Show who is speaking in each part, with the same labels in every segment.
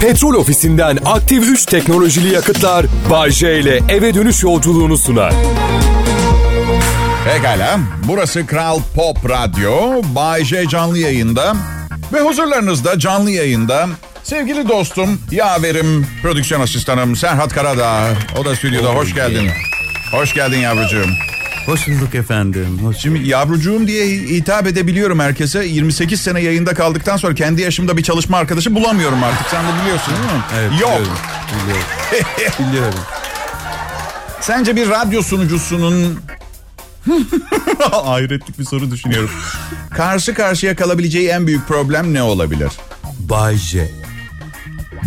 Speaker 1: Petrol ofisinden aktif 3 teknolojili yakıtlar Bay J ile eve dönüş yolculuğunu sunar.
Speaker 2: Pekala. Burası Kral Pop Radyo. Bay J canlı yayında. Ve huzurlarınızda canlı yayında sevgili dostum, yaverim, prodüksiyon asistanım Serhat Karadağ. O da stüdyoda. Hoş geldin. Hoş geldin yavrucuğum.
Speaker 3: Hoş bulduk efendim. Hoş.
Speaker 2: Şimdi yavrucuğum diye hitap edebiliyorum herkese. 28 sene yayında kaldıktan sonra kendi yaşımda bir çalışma arkadaşı bulamıyorum artık. Sen de biliyorsun değil mi?
Speaker 3: Evet,
Speaker 2: Yok.
Speaker 3: Biliyorum. Biliyorum. biliyorum.
Speaker 2: Sence bir radyo sunucusunun hayretlik bir soru düşünüyorum. Karşı karşıya kalabileceği en büyük problem ne olabilir?
Speaker 3: Bay J.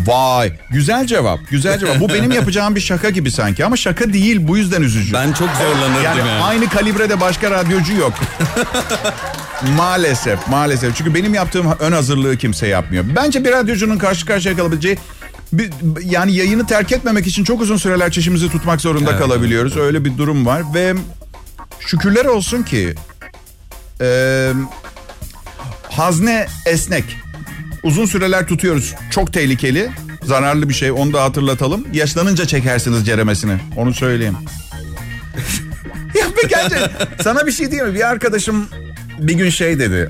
Speaker 2: Vay güzel cevap güzel cevap. Bu benim yapacağım bir şaka gibi sanki ama şaka değil bu yüzden üzücü.
Speaker 3: Ben çok zorlanırdım
Speaker 2: yani,
Speaker 3: yani.
Speaker 2: aynı kalibrede başka radyocu yok. maalesef maalesef çünkü benim yaptığım ön hazırlığı kimse yapmıyor. Bence bir radyocunun karşı karşıya kalabileceği bir, yani yayını terk etmemek için çok uzun süreler çişimizi tutmak zorunda
Speaker 3: Evet,
Speaker 2: kalabiliyoruz. Öyle bir durum var ve şükürler olsun ki e, hazne esnek. Uzun süreler tutuyoruz. Çok tehlikeli. Zararlı bir şey. Onu da hatırlatalım. Yaşlanınca çekersiniz ceremesini. Onu söyleyeyim. ya be gerçekten sana bir şey diyeyim mi? Bir arkadaşım bir gün şey dedi.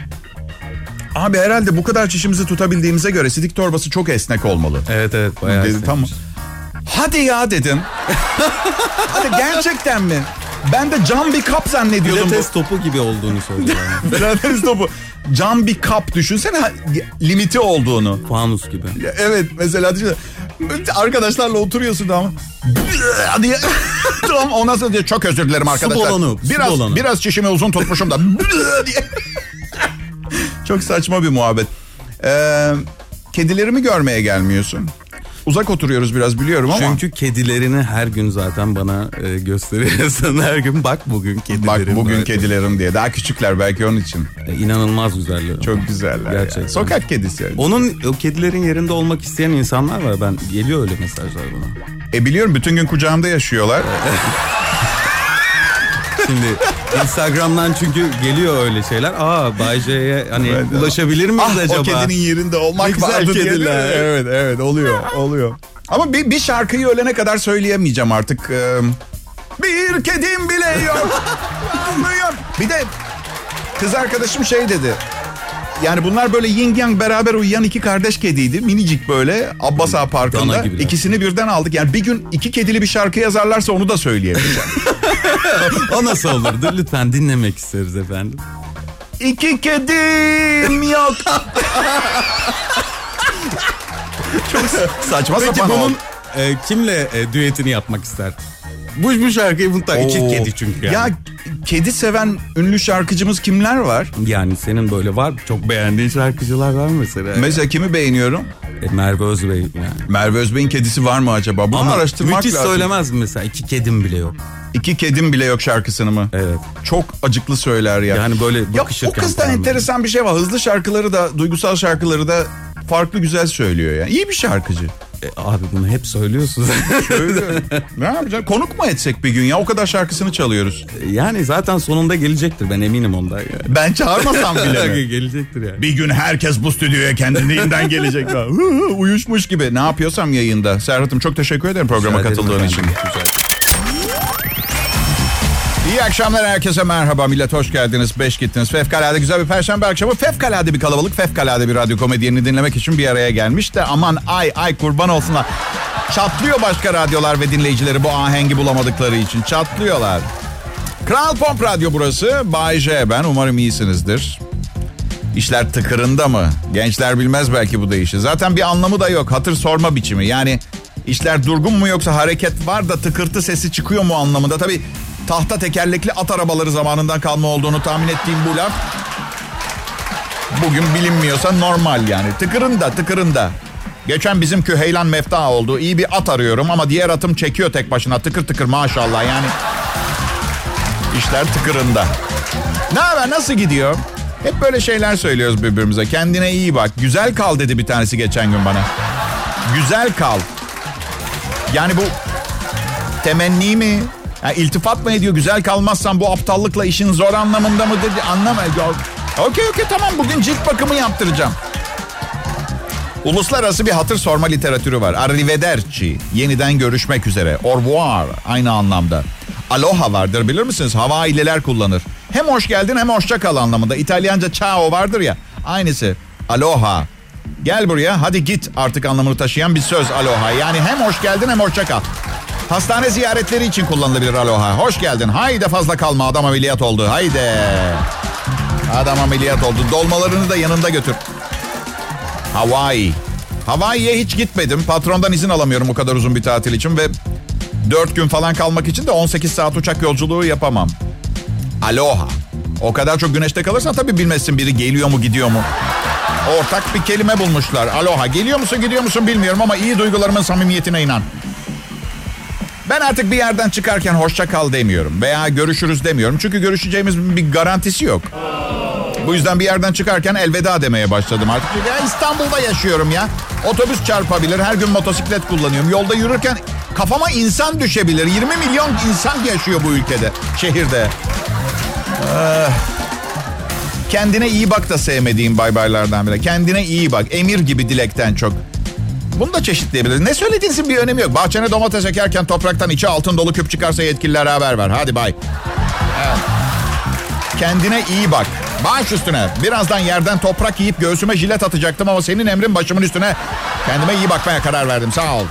Speaker 2: Abi herhalde bu kadar çişimizi tutabildiğimize göre sidik torbası çok esnek olmalı.
Speaker 3: Evet evet bayağı
Speaker 2: Dedi, tamam. Hadi ya dedim. Hadi gerçekten mi? Ben de cam bir kap zannediyordum. bu.
Speaker 3: Pilates topu gibi olduğunu söylüyor. Yani.
Speaker 2: Pilates topu. Cam bir kap düşünsene limiti olduğunu.
Speaker 3: Fanus gibi.
Speaker 2: Evet mesela düşünsene. arkadaşlarla oturuyorsun ama diye tamam ondan sonra diyor çok özür dilerim arkadaşlar.
Speaker 3: balonu, su
Speaker 2: biraz
Speaker 3: balonu.
Speaker 2: biraz çişimi uzun tutmuşum da diye. çok saçma bir muhabbet. Ee, kedilerimi görmeye gelmiyorsun. Uzak oturuyoruz biraz biliyorum ama.
Speaker 3: Çünkü kedilerini her gün zaten bana e, gösteriyorsun. Her gün bak bugün kedilerim.
Speaker 2: Bak bugün kedilerim diye. Daha küçükler belki onun için.
Speaker 3: E, İnanılmaz güzeller.
Speaker 2: Çok güzeller.
Speaker 3: Gerçekten.
Speaker 2: ya. Sokak kedisi. yani.
Speaker 3: Onun o kedilerin yerinde olmak isteyen insanlar var. Ben geliyor öyle mesajlar bana.
Speaker 2: E biliyorum bütün gün kucağımda yaşıyorlar.
Speaker 3: Şimdi Instagram'dan çünkü geliyor öyle şeyler. Aa Bay J'ye hani
Speaker 2: Evet.
Speaker 3: ulaşabilir miyiz
Speaker 2: ah
Speaker 3: acaba?
Speaker 2: o kedinin yerinde olmak
Speaker 3: Ne güzel
Speaker 2: vardı
Speaker 3: kediler.
Speaker 2: Evet evet oluyor oluyor. Ama bir, bir şarkıyı ölene kadar söyleyemeyeceğim artık. Ee, bir kedim bile yok. Anlıyorum. bir de kız arkadaşım şey dedi. Yani bunlar böyle yin yang beraber uyuyan iki kardeş kediydi. Minicik böyle Abbas Ağa Parkı'nda. İkisini birden aldık. Yani bir gün iki kedili bir şarkı yazarlarsa onu da söyleyemeyeceğim.
Speaker 3: O nasıl olurdu? Lütfen dinlemek isteriz efendim.
Speaker 2: İki kedim yok. Çok saçma
Speaker 3: Peki
Speaker 2: sapan
Speaker 3: bunun e, kimle e, düetini yapmak ister? Bu, bu şarkıyı mutlaka iki
Speaker 2: Oo.
Speaker 3: kedi çünkü yani.
Speaker 2: Ya kedi seven ünlü şarkıcımız kimler var?
Speaker 3: Yani senin böyle var çok beğendiğin şarkıcılar var mı mesela?
Speaker 2: Mesela kimi beğeniyorum?
Speaker 3: Merve Özbey yani.
Speaker 2: Merve Özbey'in kedisi var mı acaba? Bunu
Speaker 3: Ama
Speaker 2: araştırmak
Speaker 3: müthiş
Speaker 2: lazım.
Speaker 3: söylemez mi mesela? İki kedim bile yok.
Speaker 2: İki kedim bile yok şarkısını mı?
Speaker 3: Evet.
Speaker 2: Çok acıklı söyler ya.
Speaker 3: Yani böyle
Speaker 2: ya
Speaker 3: bakışırken
Speaker 2: o kızda
Speaker 3: falan
Speaker 2: enteresan bir şey var. Hızlı şarkıları da, duygusal şarkıları da farklı güzel söylüyor ya. İyi bir şarkıcı.
Speaker 3: E, abi bunu hep söylüyorsun.
Speaker 2: Söylüyor. ne yapacağız? Konuk mu etsek bir gün ya? O kadar şarkısını çalıyoruz.
Speaker 3: yani zaten sonunda gelecektir ben eminim ondan yani.
Speaker 2: Ben çağırmasam bile mi?
Speaker 3: gelecektir yani.
Speaker 2: Bir gün herkes bu stüdyoya kendiliğinden gelecek. Uyuşmuş gibi. Ne yapıyorsam yayında. Serhat'ım çok teşekkür ederim programa
Speaker 3: Rica
Speaker 2: katıldığın için.
Speaker 3: Güzel.
Speaker 2: İyi akşamlar herkese merhaba millet hoş geldiniz. Beş gittiniz. Fevkalade güzel bir perşembe akşamı. Fevkalade bir kalabalık. Fevkalade bir radyo komedyenini dinlemek için bir araya gelmiş de aman ay ay kurban olsunlar. Çatlıyor başka radyolar ve dinleyicileri bu ahengi bulamadıkları için. Çatlıyorlar. Kral Pop Radyo burası. Bay J ben. Umarım iyisinizdir. İşler tıkırında mı? Gençler bilmez belki bu değişi. Zaten bir anlamı da yok. Hatır sorma biçimi. Yani işler durgun mu yoksa hareket var da tıkırtı sesi çıkıyor mu anlamında. Tabii tahta tekerlekli at arabaları zamanından kalma olduğunu tahmin ettiğim bu laf bugün bilinmiyorsa normal yani. Tıkırında tıkırında. Geçen bizim Küheylan mefta oldu. İyi bir at arıyorum ama diğer atım çekiyor tek başına tıkır tıkır maşallah yani. İşler tıkırında. Ne haber nasıl gidiyor? Hep böyle şeyler söylüyoruz birbirimize. Kendine iyi bak. Güzel kal dedi bir tanesi geçen gün bana. Güzel kal. Yani bu temenni mi? Yani iltifat mı ediyor? Güzel kalmazsan bu aptallıkla işin zor anlamında mı dedi? Anlamadım. Okey okey tamam bugün cilt bakımı yaptıracağım. Uluslararası bir hatır sorma literatürü var. Arrivederci, yeniden görüşmek üzere. Au revoir, aynı anlamda. Aloha vardır bilir misiniz? Havaililer kullanır. Hem hoş geldin hem hoşça kal anlamında. İtalyanca ciao vardır ya. Aynısı. Aloha. Gel buraya hadi git artık anlamını taşıyan bir söz aloha. Yani hem hoş geldin hem hoşça kal. Hastane ziyaretleri için kullanılabilir aloha. Hoş geldin. Haydi fazla kalma adam ameliyat oldu. Haydi. Adam ameliyat oldu. Dolmalarını da yanında götür. Hawaii. Hawaii'ye hiç gitmedim. Patrondan izin alamıyorum o kadar uzun bir tatil için ve 4 gün falan kalmak için de 18 saat uçak yolculuğu yapamam. Aloha. O kadar çok güneşte kalırsan tabii bilmezsin biri geliyor mu gidiyor mu. Ortak bir kelime bulmuşlar. Aloha. Geliyor musun gidiyor musun bilmiyorum ama iyi duygularımın samimiyetine inan. Ben artık bir yerden çıkarken hoşça kal demiyorum veya görüşürüz demiyorum. Çünkü görüşeceğimiz bir garantisi yok. Bu yüzden bir yerden çıkarken elveda demeye başladım artık. Ya İstanbul'da yaşıyorum ya. Otobüs çarpabilir, her gün motosiklet kullanıyorum. Yolda yürürken kafama insan düşebilir. 20 milyon insan yaşıyor bu ülkede, şehirde. Ee, kendine iyi bak da sevmediğim bay baylardan biri. Kendine iyi bak. Emir gibi dilekten çok. Bunu da çeşitleyebiliriz. Ne söylediğinizin bir önemi yok. Bahçene domates ekerken topraktan içi altın dolu küp çıkarsa yetkililere haber ver. Hadi bay. Evet. Kendine iyi bak. Baş üstüne. Birazdan yerden toprak yiyip göğsüme jilet atacaktım ama senin emrin başımın üstüne. Kendime iyi bakmaya karar verdim. Sağ ol.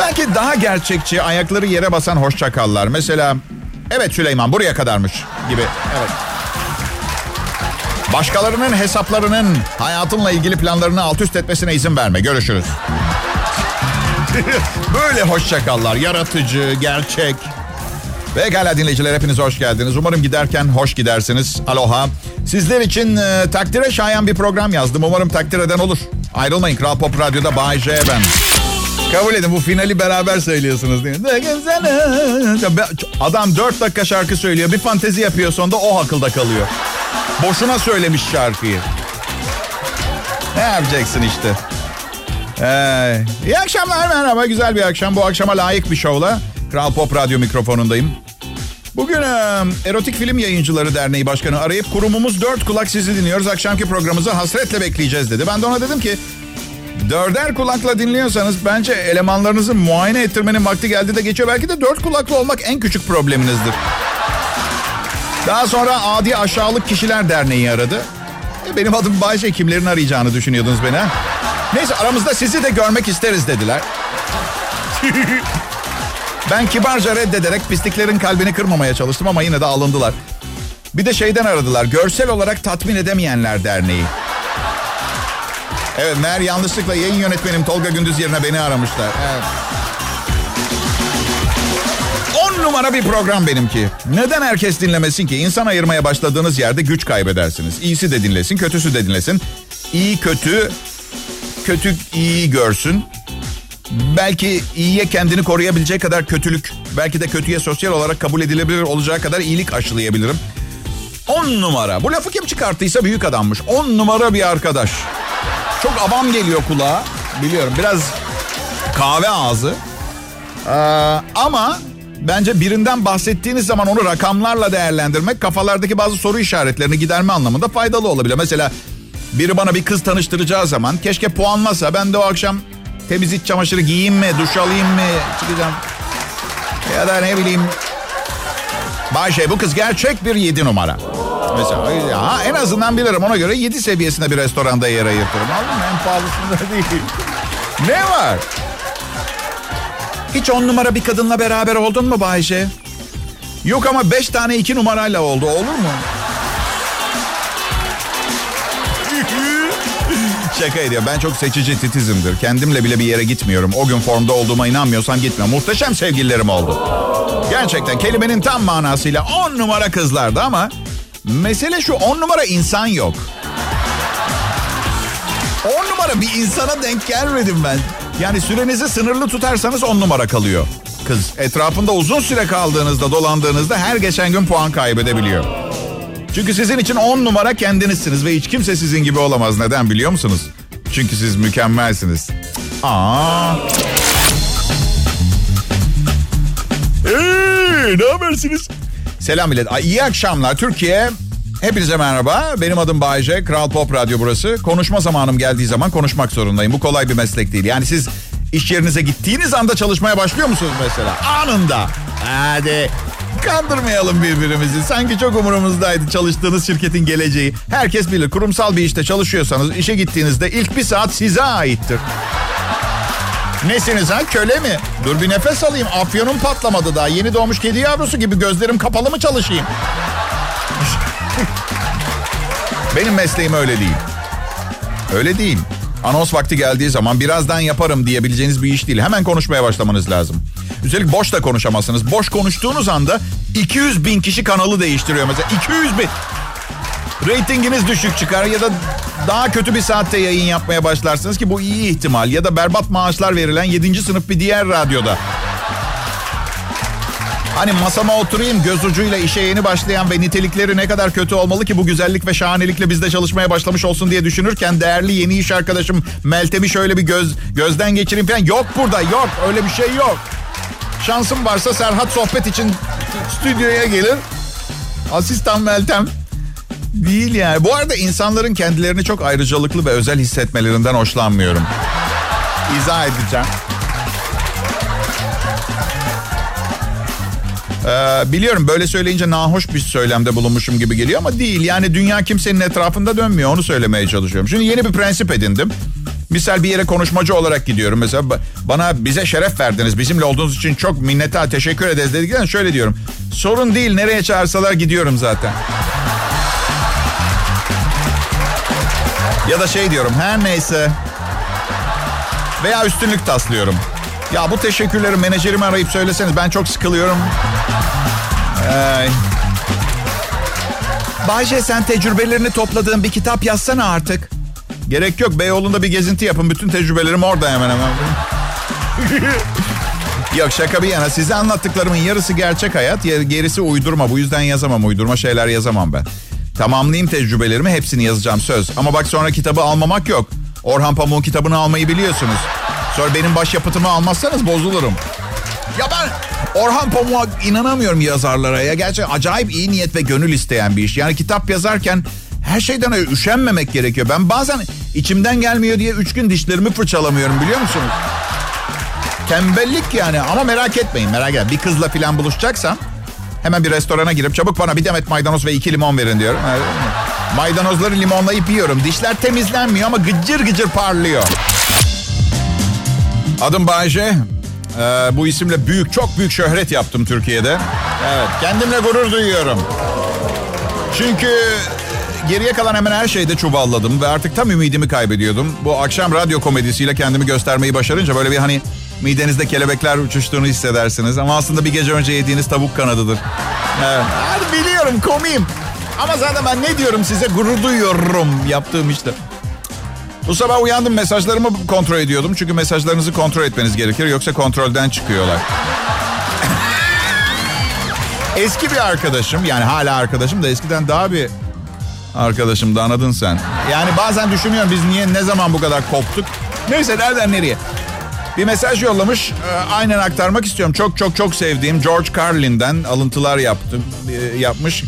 Speaker 2: Belki daha gerçekçi ayakları yere basan hoşçakallar. Mesela evet Süleyman buraya kadarmış gibi. Evet. Başkalarının hesaplarının hayatınla ilgili planlarını alt üst etmesine izin verme. Görüşürüz. Böyle hoşçakallar. Yaratıcı, gerçek. Pekala dinleyiciler hepiniz hoş geldiniz. Umarım giderken hoş gidersiniz. Aloha. Sizler için e, takdire şayan bir program yazdım. Umarım takdir eden olur. Ayrılmayın. Kral Pop Radyo'da Bay J ben. Kabul edin bu finali beraber söylüyorsunuz değil mi? Adam 4 dakika şarkı söylüyor. Bir fantezi yapıyor sonunda o akılda kalıyor. Boşuna söylemiş şarkıyı. Ne yapacaksın işte? Ee, iyi akşamlar merhaba. Güzel bir akşam. Bu akşama layık bir şovla Kral Pop Radyo mikrofonundayım. Bugün Erotik Film Yayıncıları Derneği Başkanı arayıp kurumumuz dört kulak sizi dinliyoruz. Akşamki programımızı hasretle bekleyeceğiz dedi. Ben de ona dedim ki dörder kulakla dinliyorsanız bence elemanlarınızı muayene ettirmenin vakti geldi de geçiyor. Belki de dört kulaklı olmak en küçük probleminizdir. Daha sonra Adi Aşağılık Kişiler Derneği aradı. E, benim adım Bayce kimlerin arayacağını düşünüyordunuz beni? Neyse aramızda sizi de görmek isteriz dediler. ben kibarca reddederek pisliklerin kalbini kırmamaya çalıştım ama yine de alındılar. Bir de şeyden aradılar. Görsel olarak tatmin edemeyenler derneği. Evet meğer yanlışlıkla yayın yönetmenim Tolga Gündüz yerine beni aramışlar. Evet. Numara bir program benimki. Neden herkes dinlemesin ki? İnsan ayırmaya başladığınız yerde güç kaybedersiniz. İyisi de dinlesin, kötüsü de dinlesin. İyi kötü, kötü iyi görsün. Belki iyiye kendini koruyabilecek kadar kötülük, belki de kötüye sosyal olarak kabul edilebilir olacağı kadar iyilik aşılayabilirim. On numara. Bu lafı kim çıkarttıysa büyük adammış. On numara bir arkadaş. Çok avam geliyor kulağa. Biliyorum biraz kahve ağzı. Ee, ama bence birinden bahsettiğiniz zaman onu rakamlarla değerlendirmek kafalardaki bazı soru işaretlerini giderme anlamında faydalı olabilir. Mesela biri bana bir kız tanıştıracağı zaman keşke puanlasa ben de o akşam temiz iç çamaşırı giyeyim mi, duş alayım mı, çıkacağım. Ya da ne bileyim. Bayşe bu kız gerçek bir yedi numara. Mesela ya, en azından bilirim ona göre yedi seviyesinde bir restoranda yer ayırtırım. Anladın mı? En pahalısında değil. Ne var? Hiç on numara bir kadınla beraber oldun mu Bayşe? Yok ama beş tane iki numarayla oldu. Olur mu? Şaka ediyor. Ben çok seçici titizimdir. Kendimle bile bir yere gitmiyorum. O gün formda olduğuma inanmıyorsam gitme. Muhteşem sevgililerim oldu. Gerçekten kelimenin tam manasıyla on numara kızlardı ama... Mesele şu on numara insan yok. Numara bir insana denk gelmedim ben. Yani sürenizi sınırlı tutarsanız on numara kalıyor. Kız etrafında uzun süre kaldığınızda dolandığınızda her geçen gün puan kaybedebiliyor. Çünkü sizin için on numara kendinizsiniz ve hiç kimse sizin gibi olamaz. Neden biliyor musunuz? Çünkü siz mükemmelsiniz. Aa. Hey, ne habersiniz? Selam millet. İyi akşamlar. Türkiye Hepinize merhaba. Benim adım Bayece. Kral Pop Radyo burası. Konuşma zamanım geldiği zaman konuşmak zorundayım. Bu kolay bir meslek değil. Yani siz iş yerinize gittiğiniz anda çalışmaya başlıyor musunuz mesela? Anında. Hadi kandırmayalım birbirimizi. Sanki çok umurumuzdaydı çalıştığınız şirketin geleceği. Herkes bilir. Kurumsal bir işte çalışıyorsanız işe gittiğinizde ilk bir saat size aittir. Nesiniz ha köle mi? Dur bir nefes alayım. Afyonum patlamadı daha. Yeni doğmuş kedi yavrusu gibi gözlerim kapalı mı çalışayım? Benim mesleğim öyle değil. Öyle değil. Anons vakti geldiği zaman birazdan yaparım diyebileceğiniz bir iş değil. Hemen konuşmaya başlamanız lazım. Üstelik boş da konuşamazsınız. Boş konuştuğunuz anda 200 bin kişi kanalı değiştiriyor mesela. 200 bin. Ratinginiz düşük çıkar ya da daha kötü bir saatte yayın yapmaya başlarsınız ki bu iyi ihtimal. Ya da berbat maaşlar verilen 7. sınıf bir diğer radyoda. Hani masama oturayım göz ucuyla işe yeni başlayan ve nitelikleri ne kadar kötü olmalı ki bu güzellik ve şahanelikle bizde çalışmaya başlamış olsun diye düşünürken değerli yeni iş arkadaşım Meltem'i şöyle bir göz gözden geçireyim falan. Yok burada yok öyle bir şey yok. Şansım varsa Serhat sohbet için stüdyoya gelir. Asistan Meltem. Değil yani. Bu arada insanların kendilerini çok ayrıcalıklı ve özel hissetmelerinden hoşlanmıyorum. İzah edeceğim. Ee, biliyorum böyle söyleyince nahoş bir söylemde bulunmuşum gibi geliyor ama değil. Yani dünya kimsenin etrafında dönmüyor onu söylemeye çalışıyorum. Şimdi yeni bir prensip edindim. Misal bir yere konuşmacı olarak gidiyorum. Mesela bana bize şeref verdiniz. Bizimle olduğunuz için çok minneta teşekkür ederiz dedikten şöyle diyorum. Sorun değil nereye çağırsalar gidiyorum zaten. Ya da şey diyorum her neyse. Veya üstünlük taslıyorum. Ya bu teşekkürleri menajerimi arayıp söyleseniz ben çok sıkılıyorum. Ee, Bayce sen tecrübelerini topladığın bir kitap yazsana artık. Gerek yok Beyoğlu'nda bir gezinti yapın. Bütün tecrübelerim orada hemen hemen. yok şaka bir yana size anlattıklarımın yarısı gerçek hayat gerisi uydurma. Bu yüzden yazamam uydurma şeyler yazamam ben. Tamamlayayım tecrübelerimi hepsini yazacağım söz. Ama bak sonra kitabı almamak yok. Orhan Pamuk'un kitabını almayı biliyorsunuz. Sonra benim başyapıtımı almazsanız bozulurum. Ya ben Orhan Pamuk'a inanamıyorum yazarlara ya. Gerçekten acayip iyi niyet ve gönül isteyen bir iş. Yani kitap yazarken her şeyden öyle üşenmemek gerekiyor. Ben bazen içimden gelmiyor diye üç gün dişlerimi fırçalamıyorum biliyor musunuz? Tembellik yani ama merak etmeyin merak etmeyin. Bir kızla falan buluşacaksam hemen bir restorana girip çabuk bana bir demet maydanoz ve iki limon verin diyorum. Maydanozları limonlayıp yiyorum. Dişler temizlenmiyor ama gıcır gıcır parlıyor. Adım Bayce. Ee, bu isimle büyük, çok büyük şöhret yaptım Türkiye'de. Evet, kendimle gurur duyuyorum. Çünkü geriye kalan hemen her şeyde çuvalladım ve artık tam ümidimi kaybediyordum. Bu akşam radyo komedisiyle kendimi göstermeyi başarınca böyle bir hani midenizde kelebekler uçuştuğunu hissedersiniz. Ama aslında bir gece önce yediğiniz tavuk kanadıdır. Evet. Biliyorum komiyim. Ama zaten ben ne diyorum size gurur duyuyorum yaptığım işte. Bu sabah uyandım mesajlarımı kontrol ediyordum. Çünkü mesajlarınızı kontrol etmeniz gerekir. Yoksa kontrolden çıkıyorlar. Eski bir arkadaşım yani hala arkadaşım da eskiden daha bir arkadaşım da anladın sen. Yani bazen düşünüyorum biz niye ne zaman bu kadar koptuk. Neyse nereden nereye. Bir mesaj yollamış. E, aynen aktarmak istiyorum. Çok çok çok sevdiğim George Carlin'den alıntılar yaptım, e, yapmış.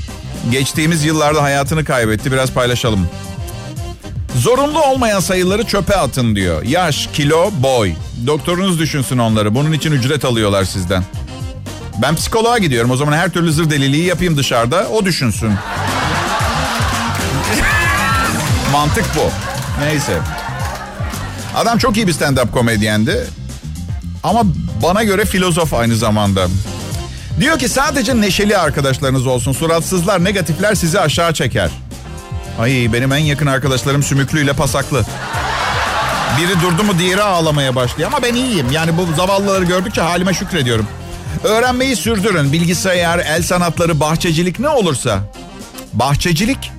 Speaker 2: Geçtiğimiz yıllarda hayatını kaybetti. Biraz paylaşalım. Zorunlu olmayan sayıları çöpe atın diyor. Yaş, kilo, boy. Doktorunuz düşünsün onları. Bunun için ücret alıyorlar sizden. Ben psikoloğa gidiyorum. O zaman her türlü zır deliliği yapayım dışarıda. O düşünsün. Mantık bu. Neyse. Adam çok iyi bir stand-up komedyendi. Ama bana göre filozof aynı zamanda. Diyor ki sadece neşeli arkadaşlarınız olsun. Suratsızlar, negatifler sizi aşağı çeker. Ay benim en yakın arkadaşlarım sümüklüyle pasaklı. Biri durdu mu diğeri ağlamaya başlıyor. Ama ben iyiyim. Yani bu zavallıları gördükçe halime şükrediyorum. Öğrenmeyi sürdürün. Bilgisayar, el sanatları, bahçecilik ne olursa. Bahçecilik.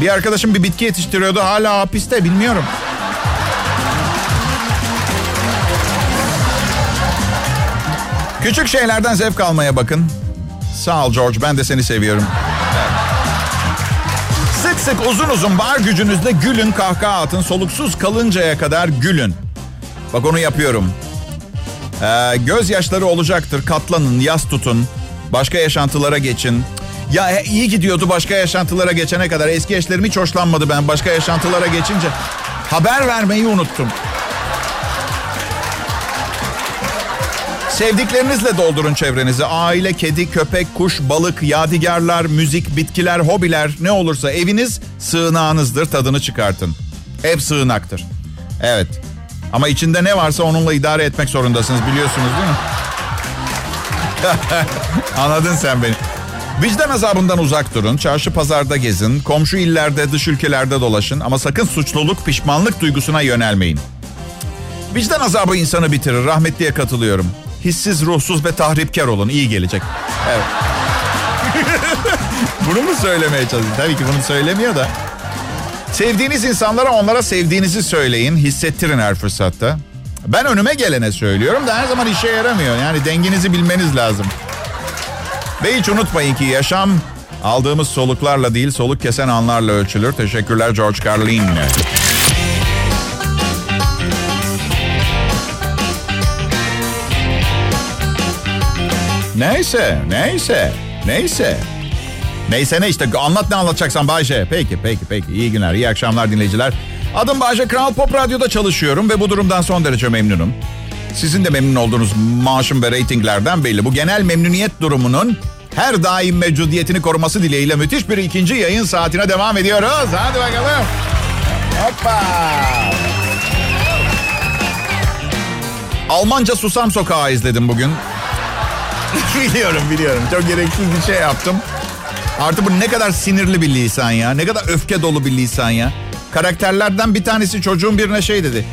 Speaker 2: Bir arkadaşım bir bitki yetiştiriyordu. Hala hapiste bilmiyorum. Küçük şeylerden zevk almaya bakın. Sağ ol George ben de seni seviyorum. Sık uzun uzun var gücünüzle gülün kahkaha atın. Soluksuz kalıncaya kadar gülün. Bak onu yapıyorum. Ee, gözyaşları olacaktır. Katlanın, yas tutun. Başka yaşantılara geçin. Ya iyi gidiyordu başka yaşantılara geçene kadar. Eski eşlerim hiç hoşlanmadı ben başka yaşantılara geçince. Haber vermeyi unuttum. Sevdiklerinizle doldurun çevrenizi. Aile, kedi, köpek, kuş, balık, yadigarlar, müzik, bitkiler, hobiler ne olursa eviniz sığınağınızdır. Tadını çıkartın. Ev sığınaktır. Evet. Ama içinde ne varsa onunla idare etmek zorundasınız biliyorsunuz değil mi? Anladın sen beni. Vicdan azabından uzak durun. Çarşı pazarda gezin. Komşu illerde, dış ülkelerde dolaşın. Ama sakın suçluluk, pişmanlık duygusuna yönelmeyin. Vicdan azabı insanı bitirir. Rahmetliye katılıyorum. Hissiz, ruhsuz ve tahripkar olun. İyi gelecek. Evet. bunu mu söylemeye çalışıyorsun? Tabii ki bunu söylemiyor da. Sevdiğiniz insanlara onlara sevdiğinizi söyleyin. Hissettirin her fırsatta. Ben önüme gelene söylüyorum da her zaman işe yaramıyor. Yani denginizi bilmeniz lazım. Ve hiç unutmayın ki yaşam aldığımız soluklarla değil soluk kesen anlarla ölçülür. Teşekkürler George Carlin. Neyse, neyse, neyse. Neyse ne işte anlat ne anlatacaksan Bayce. Peki, peki, peki. İyi günler, iyi akşamlar dinleyiciler. Adım Bayce, Kral Pop Radyo'da çalışıyorum ve bu durumdan son derece memnunum. Sizin de memnun olduğunuz maaşım ve reytinglerden belli. Bu genel memnuniyet durumunun her daim mevcudiyetini koruması dileğiyle müthiş bir ikinci yayın saatine devam ediyoruz. Hadi bakalım. Hoppa. Almanca Susam Sokağı izledim bugün. biliyorum biliyorum. Çok gereksiz bir şey yaptım. Artı bu ne kadar sinirli bir lisan ya. Ne kadar öfke dolu bir lisan ya. Karakterlerden bir tanesi çocuğun birine şey dedi.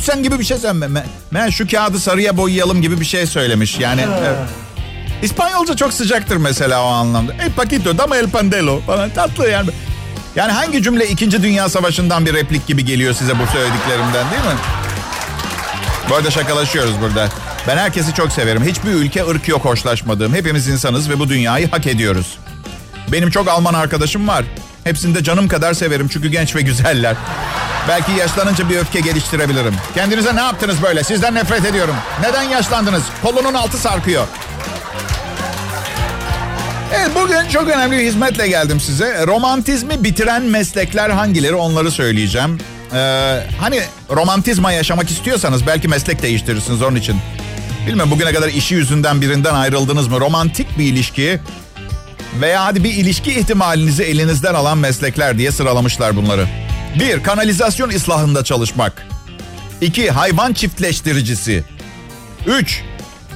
Speaker 2: sen gibi bir şey söyleme. Ben şu kağıdı sarıya boyayalım gibi bir şey söylemiş. Yani evet. İspanyolca çok sıcaktır mesela o anlamda. El paquito, dame el pandelo falan tatlı yani. Yani hangi cümle 2. Dünya Savaşı'ndan bir replik gibi geliyor size bu söylediklerimden değil mi? Bu arada şakalaşıyoruz burada. Ben herkesi çok severim. Hiçbir ülke ırk yok hoşlaşmadığım. Hepimiz insanız ve bu dünyayı hak ediyoruz. Benim çok Alman arkadaşım var. Hepsini de canım kadar severim çünkü genç ve güzeller. Belki yaşlanınca bir öfke geliştirebilirim. Kendinize ne yaptınız böyle? Sizden nefret ediyorum. Neden yaşlandınız? Kolunun altı sarkıyor. Evet bugün çok önemli bir hizmetle geldim size. Romantizmi bitiren meslekler hangileri onları söyleyeceğim. Ee, hani romantizma yaşamak istiyorsanız belki meslek değiştirirsiniz onun için. Bilmem bugüne kadar işi yüzünden birinden ayrıldınız mı? Romantik bir ilişki veya hadi bir ilişki ihtimalinizi elinizden alan meslekler diye sıralamışlar bunları. Bir, kanalizasyon ıslahında çalışmak. İki, hayvan çiftleştiricisi. Üç,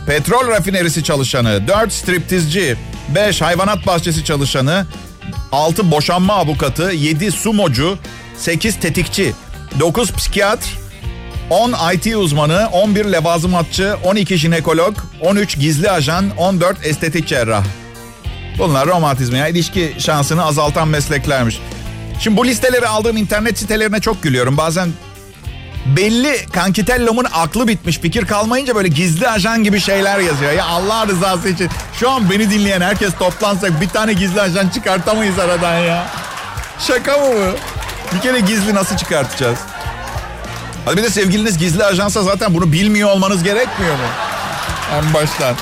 Speaker 2: petrol rafinerisi çalışanı. Dört, striptizci. Beş, hayvanat bahçesi çalışanı. Altı, boşanma avukatı. Yedi, sumocu. Sekiz, tetikçi. Dokuz, psikiyatr. 10 IT uzmanı, 11 levazımatçı, 12 jinekolog, 13 gizli ajan, 14 estetik cerrah. Bunlar romantizmi ya ilişki şansını azaltan mesleklermiş. Şimdi bu listeleri aldığım internet sitelerine çok gülüyorum. Bazen belli kankitellomun aklı bitmiş fikir kalmayınca böyle gizli ajan gibi şeyler yazıyor. Ya Allah rızası için şu an beni dinleyen herkes toplansak bir tane gizli ajan çıkartamayız aradan ya. Şaka mı bu? Bir kere gizli nasıl çıkartacağız? Hadi bir de sevgiliniz gizli ajansa zaten bunu bilmiyor olmanız gerekmiyor mu? En baştan.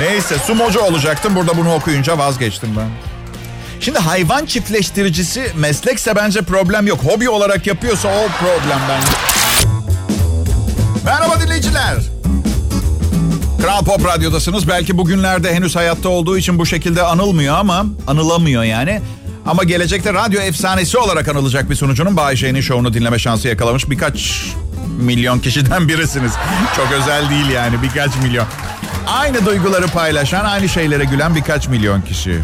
Speaker 2: Neyse sumocu olacaktım. Burada bunu okuyunca vazgeçtim ben. Şimdi hayvan çiftleştiricisi meslekse bence problem yok. Hobi olarak yapıyorsa o problem bence. Merhaba dinleyiciler. Kral Pop Radyo'dasınız. Belki bugünlerde henüz hayatta olduğu için bu şekilde anılmıyor ama anılamıyor yani. Ama gelecekte radyo efsanesi olarak anılacak bir sunucunun Bay J'nin şovunu dinleme şansı yakalamış birkaç milyon kişiden birisiniz. Çok özel değil yani birkaç milyon. Aynı duyguları paylaşan, aynı şeylere gülen birkaç milyon kişi.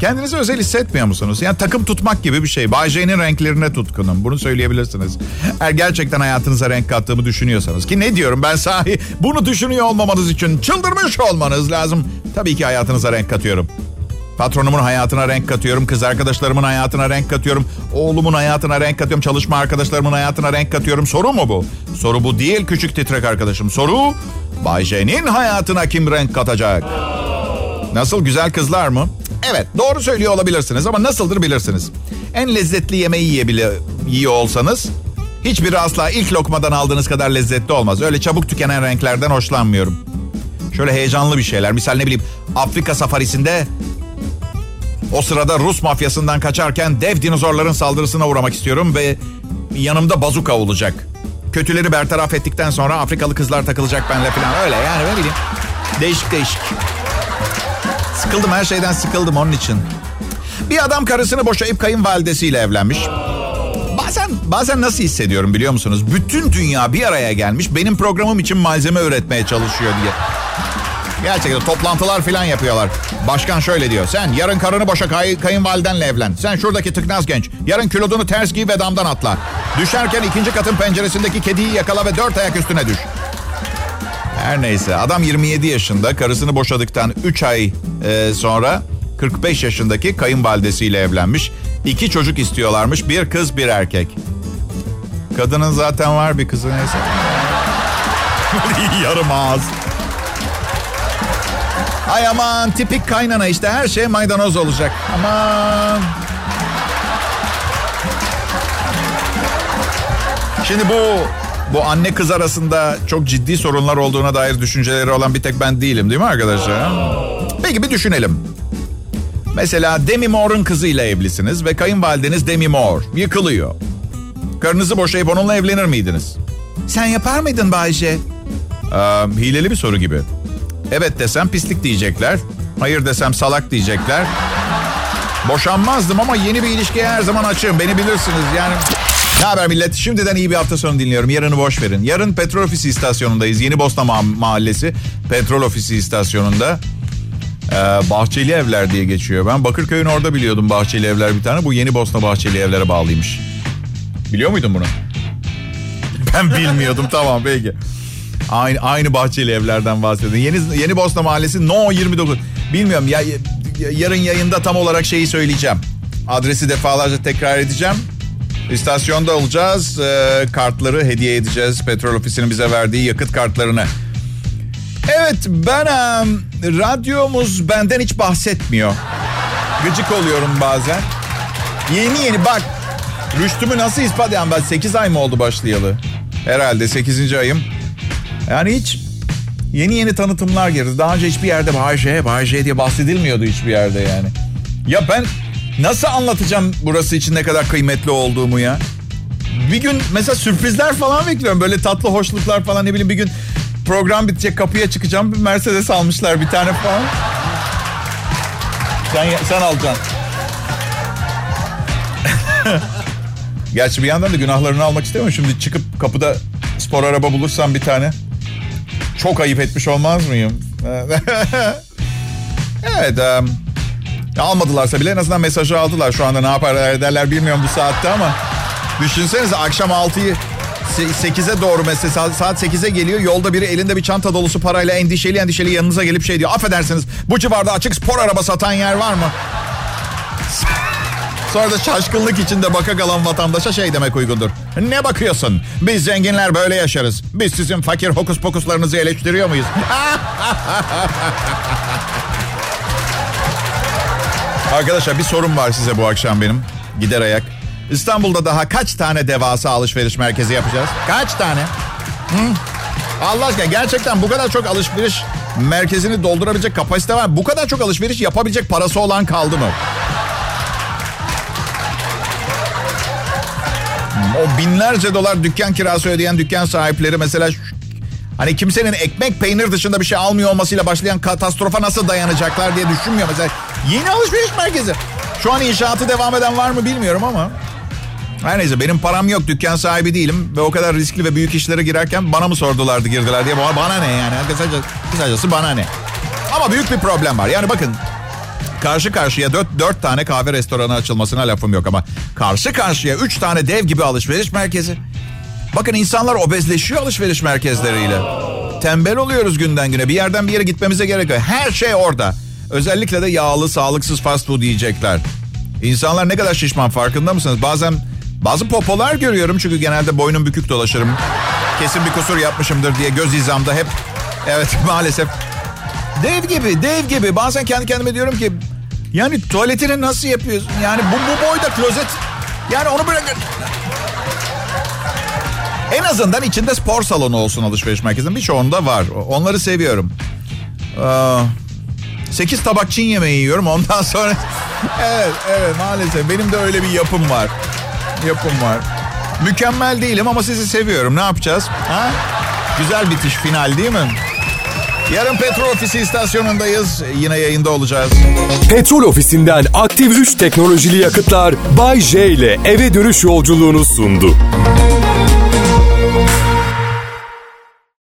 Speaker 2: Kendinizi özel hissetmiyor musunuz? Yani takım tutmak gibi bir şey. Bay J'nin renklerine tutkunum. Bunu söyleyebilirsiniz. Eğer gerçekten hayatınıza renk kattığımı düşünüyorsanız. Ki ne diyorum ben sahi bunu düşünüyor olmamanız için çıldırmış olmanız lazım. Tabii ki hayatınıza renk katıyorum. Patronumun hayatına renk katıyorum. Kız arkadaşlarımın hayatına renk katıyorum. Oğlumun hayatına renk katıyorum. Çalışma arkadaşlarımın hayatına renk katıyorum. Soru mu bu? Soru bu değil küçük titrek arkadaşım. Soru Bay J'nin hayatına kim renk katacak? Nasıl güzel kızlar mı? Evet doğru söylüyor olabilirsiniz ama nasıldır bilirsiniz. En lezzetli yemeği yiyebile yiyor olsanız hiçbiri asla ilk lokmadan aldığınız kadar lezzetli olmaz. Öyle çabuk tükenen renklerden hoşlanmıyorum. Şöyle heyecanlı bir şeyler. Misal ne bileyim Afrika safarisinde o sırada Rus mafyasından kaçarken dev dinozorların saldırısına uğramak istiyorum ve yanımda bazuka olacak. Kötüleri bertaraf ettikten sonra Afrikalı kızlar takılacak benle falan öyle yani ne bileyim. Değişik değişik. Sıkıldım her şeyden sıkıldım onun için. Bir adam karısını boşayıp kayınvalidesiyle evlenmiş. Bazen bazen nasıl hissediyorum biliyor musunuz? Bütün dünya bir araya gelmiş benim programım için malzeme üretmeye çalışıyor diye. Gerçekten toplantılar falan yapıyorlar. Başkan şöyle diyor. Sen yarın karını boşa kay, kayınvalidenle evlen. Sen şuradaki tıknaz genç. Yarın kilodunu ters giy ve damdan atla. Düşerken ikinci katın penceresindeki kediyi yakala ve dört ayak üstüne düş. Her neyse adam 27 yaşında karısını boşadıktan 3 ay e, sonra 45 yaşındaki kayınvalidesiyle evlenmiş. İki çocuk istiyorlarmış bir kız bir erkek. Kadının zaten var bir kızı neyse. Yarım ağız. Ay aman tipik kaynana işte her şey maydanoz olacak. Aman. Şimdi bu bu anne kız arasında çok ciddi sorunlar olduğuna dair düşünceleri olan bir tek ben değilim değil mi arkadaşlar? Peki bir düşünelim. Mesela Demi Moore'un kızıyla evlisiniz ve kayınvalideniz Demi Moore yıkılıyor. Karınızı boşayıp onunla evlenir miydiniz? Sen yapar mıydın Bayce? Ee, hileli bir soru gibi. Evet desem pislik diyecekler. Hayır desem salak diyecekler. Boşanmazdım ama yeni bir ilişkiye her zaman açığım. Beni bilirsiniz yani. Ne haber millet? Şimdiden iyi bir hafta sonu dinliyorum. Yarını boş verin. Yarın petrol ofisi istasyonundayız. Yeni Bosna Ma- Mahallesi petrol ofisi istasyonunda. Ee, Bahçeli Evler diye geçiyor. Ben Bakırköy'ün orada biliyordum Bahçeli Evler bir tane. Bu Yeni Bosna Bahçeli Evler'e bağlıymış. Biliyor muydun bunu? Ben bilmiyordum tamam peki. Aynı aynı bahçeli evlerden bahsediyorum. Yeni Yeni Bosna Mahallesi No 29. Bilmiyorum ya yarın yayında tam olarak şeyi söyleyeceğim. Adresi defalarca tekrar edeceğim. İstasyonda olacağız. E, kartları hediye edeceğiz. Petrol ofisinin bize verdiği yakıt kartlarını. Evet ben e, radyomuz benden hiç bahsetmiyor. Gıcık oluyorum bazen. Yeni yeni bak. Rüştümü nasıl ispat yani ben 8 ay mı oldu başlayalı? Herhalde 8. ayım. Yani hiç yeni yeni tanıtımlar girdi. Daha önce hiçbir yerde Bahçe, Bahçe diye bahsedilmiyordu hiçbir yerde yani. Ya ben nasıl anlatacağım burası için ne kadar kıymetli olduğumu ya? Bir gün mesela sürprizler falan bekliyorum. Böyle tatlı hoşluklar falan ne bileyim bir gün program bitecek kapıya çıkacağım. Bir Mercedes almışlar bir tane falan. Sen, sen alacaksın. Gerçi bir yandan da günahlarını almak istemiyorum. Şimdi çıkıp kapıda spor araba bulursam bir tane. Çok ayıp etmiş olmaz mıyım? evet. Um, almadılarsa bile en azından mesajı aldılar. Şu anda ne yaparlar ederler bilmiyorum bu saatte ama. Düşünsenize akşam 6'yı 8'e doğru mesela saat 8'e geliyor. Yolda biri elinde bir çanta dolusu parayla endişeli endişeli yanınıza gelip şey diyor. Affedersiniz bu civarda açık spor araba satan yer var mı? Sonra da şaşkınlık içinde baka kalan vatandaşa şey demek uygundur. Ne bakıyorsun? Biz zenginler böyle yaşarız. Biz sizin fakir hokus pokuslarınızı eleştiriyor muyuz? Arkadaşlar bir sorun var size bu akşam benim. Gider ayak. İstanbul'da daha kaç tane devasa alışveriş merkezi yapacağız? Kaç tane? Hı? Allah aşkına gerçekten bu kadar çok alışveriş merkezini doldurabilecek kapasite var. Bu kadar çok alışveriş yapabilecek parası olan kaldı mı? O binlerce dolar dükkan kirası ödeyen dükkan sahipleri mesela hani kimsenin ekmek peynir dışında bir şey almıyor olmasıyla başlayan katastrofa nasıl dayanacaklar diye düşünmüyor. Mesela yeni alışveriş merkezi. Şu an inşaatı devam eden var mı bilmiyorum ama. Her neyse benim param yok dükkan sahibi değilim ve o kadar riskli ve büyük işlere girerken bana mı sordulardı girdiler diye bana ne yani kısacası, kısacası bana ne. Ama büyük bir problem var yani bakın karşı karşıya dört, dört tane kahve restoranı açılmasına lafım yok ama karşı karşıya üç tane dev gibi alışveriş merkezi. Bakın insanlar obezleşiyor alışveriş merkezleriyle. Tembel oluyoruz günden güne. Bir yerden bir yere gitmemize gerek yok. Her şey orada. Özellikle de yağlı, sağlıksız fast food yiyecekler. İnsanlar ne kadar şişman farkında mısınız? Bazen bazı popolar görüyorum çünkü genelde boynum bükük dolaşırım. Kesin bir kusur yapmışımdır diye göz hizamda hep. Evet maalesef Dev gibi, dev gibi. Bazen kendi kendime diyorum ki yani tuvaletini nasıl yapıyorsun? Yani bu, bu boyda klozet. Yani onu bırakın. En azından içinde spor salonu olsun alışveriş merkezinin. Birçoğunda var. Onları seviyorum. 8 tabak Çin yemeği yiyorum ondan sonra... evet evet maalesef benim de öyle bir yapım var. Yapım var. Mükemmel değilim ama sizi seviyorum. Ne yapacağız? Ha? Güzel bitiş final değil mi? Yarın Petrol Ofisi istasyonundayız. Yine yayında olacağız.
Speaker 1: Petrol ofisinden aktif 3 teknolojili yakıtlar Bay J ile eve dönüş yolculuğunu sundu.